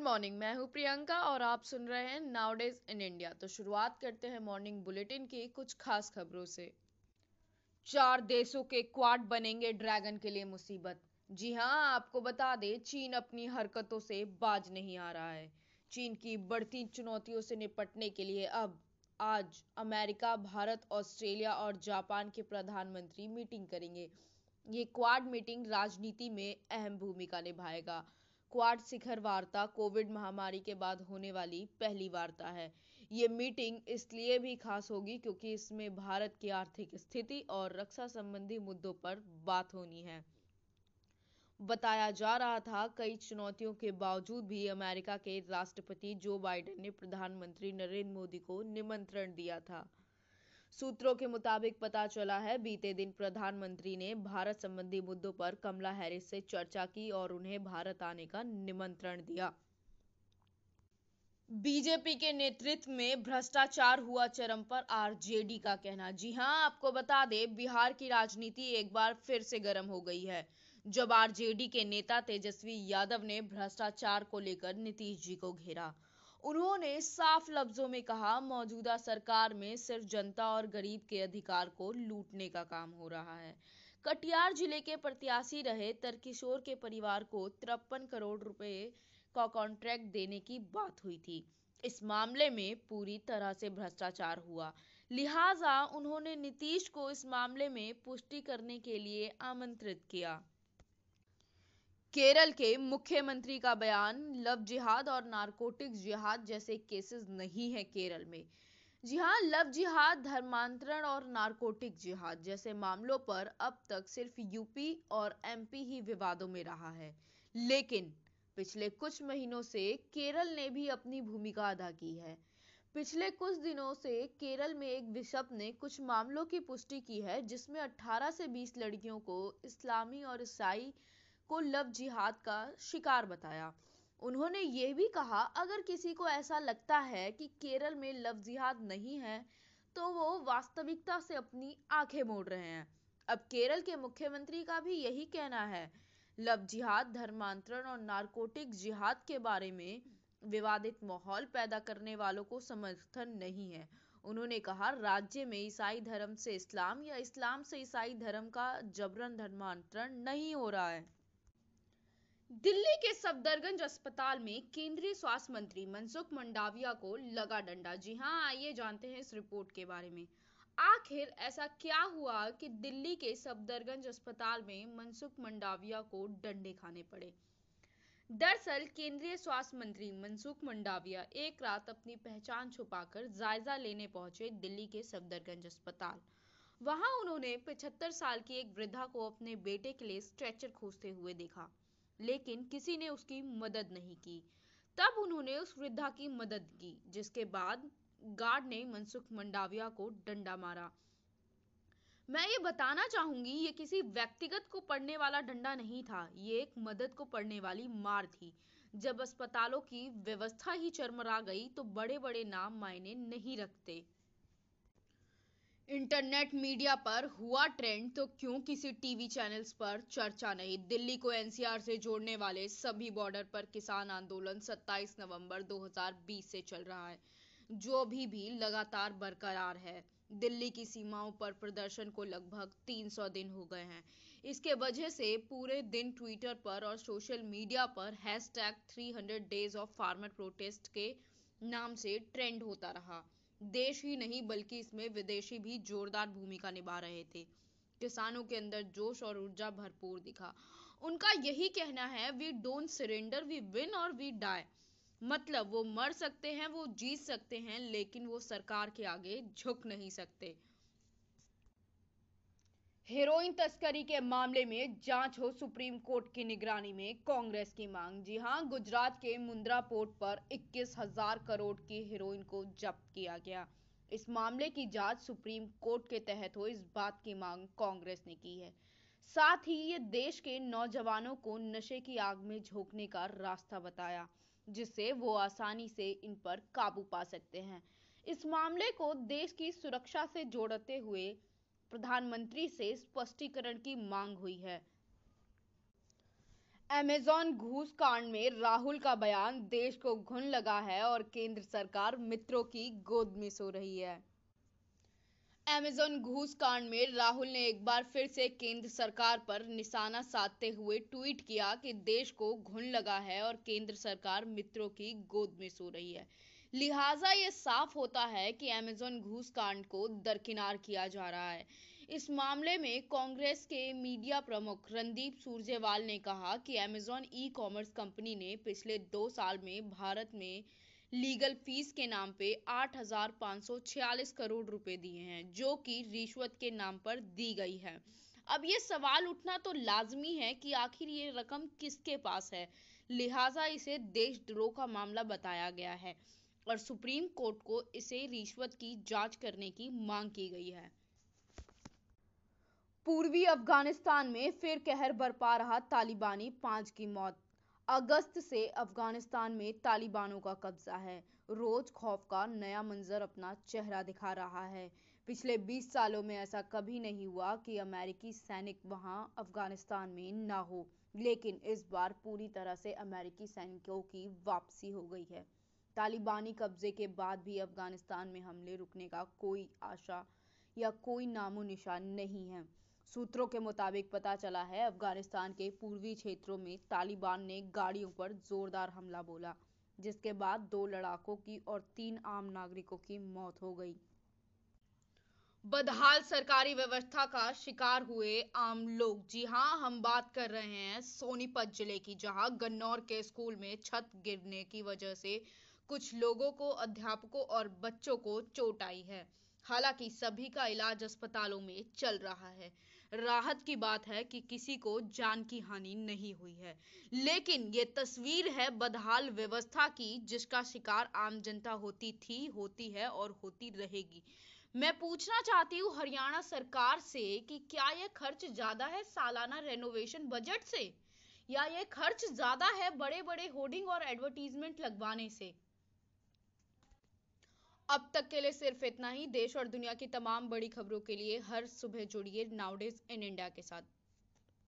Good morning. मैं हूँ प्रियंका और आप सुन रहे हैं नाउडेज इन इंडिया तो शुरुआत करते हैं मॉर्निंग बुलेटिन की कुछ खास खबरों से। चार देशों के क्वाड बनेंगे ड्रैगन के लिए मुसीबत। जी हाँ, आपको बता दें, चीन अपनी हरकतों से बाज नहीं आ रहा है। चीन की बढ़ती चुनौतियों से निपटने के लिए अब आज अमेरिका, भारत, ऑस्ट्रेलिया और जापान के प्रधानमंत्री मीटिंग करेंगे। ये क्वाड मीटिंग राजनीति में अहम भूमिका निभाएगा। क्वाड शिखर वार्ता कोविड महामारी के बाद होने वाली पहली वार्ता है। ये मीटिंग इसलिए भी खास होगी क्योंकि इसमें भारत की आर्थिक स्थिति और रक्षा संबंधी मुद्दों पर बात होनी है। बताया जा रहा था, कई चुनौतियों के बावजूद भी अमेरिका के राष्ट्रपति जो बाइडेन ने प्रधानमंत्री नरेंद्र मोदी को निमंत्रण दिया था। सूत्रों के मुताबिक पता चला है, बीते दिन प्रधानमंत्री ने भारत संबंधी मुद्दों पर कमला हैरिस से चर्चा की और उन्हें भारत आने का निमंत्रण दिया। बीजेपी के नेतृत्व में भ्रष्टाचार हुआ चरम पर, आरजेडी का कहना। जी हाँ, आपको बता दें, बिहार की राजनीति एक बार फिर से गर्म हो गई है। जब आरजेडी के नेता तेजस्वी यादव ने भ्रष्टाचार को लेकर नीतीश जी को घेरा उन्होंने साफ़ लफ्जों में कहा, मौजूदा सरकार में सिर्फ़ जनता और गरीब के अधिकार को लूटने का काम हो रहा है। कटिहार ज़िले के प्रत्याशी रहे तरकिशोर के परिवार को तिरपन करोड़ रुपए का कॉन्ट्रैक्ट देने की बात हुई थी। इस मामले में पूरी तरह से भ्रष्टाचार हुआ। लिहाजा उन्होंने नीतीश को इस मामले में पुष्टि करने के लिए आमंत्रित किया। केरल के मुख्यमंत्री का बयान, लव जिहाद और नारकोटिक्स जिहाद जैसे केसेस नहीं है केरल में। जी हाँ लव जिहाद, धर्मांतरण और नारकोटिक जिहाद जैसे मामलों पर अब तक सिर्फ़ यूपी और एमपी ही विवादों में रहा है। लेकिन पिछले कुछ महीनों से केरल ने भी अपनी भूमिका अदा की है। पिछले कुछ दिनों से केरल में एक बिशप ने कुछ मामलों की पुष्टि की है, जिसमें 18 से 20 लड़कियों को इस्लामी और ईसाई को लव जिहाद का शिकार बताया। उन्होंने ये भी कहा, अगर किसी को ऐसा लगता है कि केरल में लव जिहाद नहीं है तो वो वास्तविकता से अपनी आँखें मोड़ रहे हैं। अब केरल के मुख्यमंत्री का भी यही कहना है, लव जिहाद, धर्मांतरण और नारकोटिक जिहाद के बारे में विवादित माहौल पैदा करने वालों को समर्थन नहीं है। उन्होंने कहा, राज्य में ईसाई धर्म से इस्लाम या इस्लाम से ईसाई धर्म का जबरन धर्मांतरण नहीं हो रहा है। दिल्ली के सफदरगंज अस्पताल में केंद्रीय स्वास्थ्य मंत्री मनसुख मंडाविया को लगा डंडा। जी हाँ आइए जानते हैं इस रिपोर्ट के बारे में। आखिर ऐसा क्या हुआ कि दिल्ली के सफदरगंज अस्पताल में मनसुख मंडाविया को डंडे खाने पड़े? दरअसल, केंद्रीय स्वास्थ्य मंत्री मनसुख मंडाविया एक रात अपनी पहचान छुपाकर जायजा लेने पहुँचे दिल्ली के सफदरगंज अस्पताल। वहाँ उन्होंने 75 साल की एक वृद्धा को अपने बेटे के लिए स्ट्रेचर खोजते हुए देखा। लेकिन किसी ने उसकी मदद नहीं की। तब उन्होंने उस वृद्धा की मदद की, जिसके बाद गार्ड ने मनसुख मंडाविया को डंडा मारा। मैं ये बताना चाहूँगी, ये किसी व्यक्तिगत को पड़ने वाला डंडा नहीं था, ये एक मदद को पड़ने वाली मार थी। जब अस्पतालों की व्यवस्था ही चरमरा गई तो बड़े बड़े नाम मायने नहीं रखते। इंटरनेट मीडिया पर हुआ ट्रेंड तो क्यों किसी टीवी चैनल्स पर चर्चा नहीं? दिल्ली को एनसीआर से जोड़ने वाले सभी बॉर्डर पर किसान आंदोलन 27 नवंबर 2020 से चल रहा है। जो अभी भी लगातार बरकरार है। दिल्ली की सीमाओं पर प्रदर्शन को लगभग 300 दिन हो गए हैं। इसके वजह से पूरे दिन ट्विटर पर और सोशल मीडिया पर hashtag 300 days of farmer protest के नाम से ट्रेंड होता रहा। देश ही नहीं, बल्कि इसमें विदेशी भी जोरदार भूमिका निभा रहे थे। किसानों के अंदर जोश और ऊर्जा भरपूर दिखा। उनका यही कहना है we don't surrender we win और वी डाई मतलब वो मर सकते हैं, वो जीत सकते हैं, लेकिन वो सरकार के आगे झुक नहीं सकते। हेरोइन तस्करी के मामले में जाँच हो सुप्रीम कोर्ट की निगरानी में कांग्रेस की मांग। जी हाँ, गुजरात के मुंद्रा पोर्ट पर इक्कीस हज़ार करोड़ की हेरोइन को जब्त किया गया। इस मामले की जाँच सुप्रीम कोर्ट के तहत हो, इस बात की मांग कांग्रेस ने की है। साथ ही ये देश के नौजवानों को नशे की आग में झोंकने का रास्ता बताया, जिससे वो आसानी से इन पर काबू पा सकते हैं। इस मामले को देश की सुरक्षा से जोड़ते हुए प्रधानमंत्री से स्पष्टीकरण की मांग हुई है। अमेजॉन घूस कांड में राहुल का बयान, देश को घुन लगा है और केंद्र सरकार मित्रों की गोद में सो रही है। अमेजॉन घूस कांड में राहुल ने एक बार फिर से केंद्र सरकार पर निशाना साधते हुए ट्वीट किया कि देश को घुन लगा है और केंद्र सरकार मित्रों की गोद में सो रही है। लिहाजा ये साफ़ होता है कि अमेजॉन घूस कांड को दरकिनार किया जा रहा है। इस मामले में कांग्रेस के मीडिया प्रमुख रणदीप सुरजेवाल ने कहा कि अमेजॉन ई कॉमर्स कंपनी ने पिछले दो साल में भारत में लीगल फ़ीस के नाम पे 8,546 करोड़ रुपए दिए हैं जो कि रिश्वत के नाम पर दी गई है। अब ये सवाल उठना तो लाजमी है कि आखिर ये रकम किसके पास है। लिहाजा इसे देशद्रोह का मामला बताया गया है। और सुप्रीम कोर्ट को इसे रिश्वत की जाँच करने की मांग की गई है। पूर्वी अफ़गानिस्तान में फिर कहर बरपा रहा तालिबानी पाँच की मौत। अगस्त से अफ़गानिस्तान में तालिबानों का कब्जा है। रोज खौफ का नया मंजर अपना चेहरा दिखा रहा है। पिछले 20 सालों में ऐसा कभी नहीं हुआ कि अमेरिकी सैनिक वहाँ अफ़गानिस्तान में ना हो, लेकिन इस बार पूरी तरह से अमेरिकी सैनिकों की वापसी हो गई है। तालिबानी कब्जे के बाद भी अफ़गानिस्तान में हमले रुकने का कोई आशा या कोई नामो निशान नहीं है। सूत्रों के मुताबिक पता चला है, अफ़गानिस्तान के पूर्वी क्षेत्रों में तालिबान ने गाड़ियों पर जोरदार हमला बोला, जिसके बाद दो लड़ाकों की और तीन आम नागरिकों की मौत हो गई। बदहाल सरकारी व्यवस्था का शिकार हुए आम लोग। जी हाँ हम बात कर रहे हैं सोनीपत ज़िले की, जहाँ गन्नौर के स्कूल में छत गिरने की वजह से कुछ लोगों को, अध्यापकों और बच्चों को चोट आई है। हालाँकि सभी का इलाज अस्पतालों में चल रहा है। राहत की बात है कि किसी को जान की हानि नहीं हुई है। लेकिन ये तस्वीर है बदहाल व्यवस्था की, जिसका शिकार आम जनता होती थी, होती है और होती रहेगी। मैं पूछना चाहती हूँ, हरियाणा सरकार से कि क्या ये खर्च ज़्यादा है सालाना रेनोवेशन बजट से? या ये खर्च ज़्यादा है बड़े बड़े होर्डिंग और एडवर्टीजमेंट लगवाने से? अब तक के लिए सिर्फ़ इतना ही। देश और दुनिया की तमाम बड़ी खबरों के लिए हर सुबह जुड़िए नाउडेज इन इंडिया के साथ।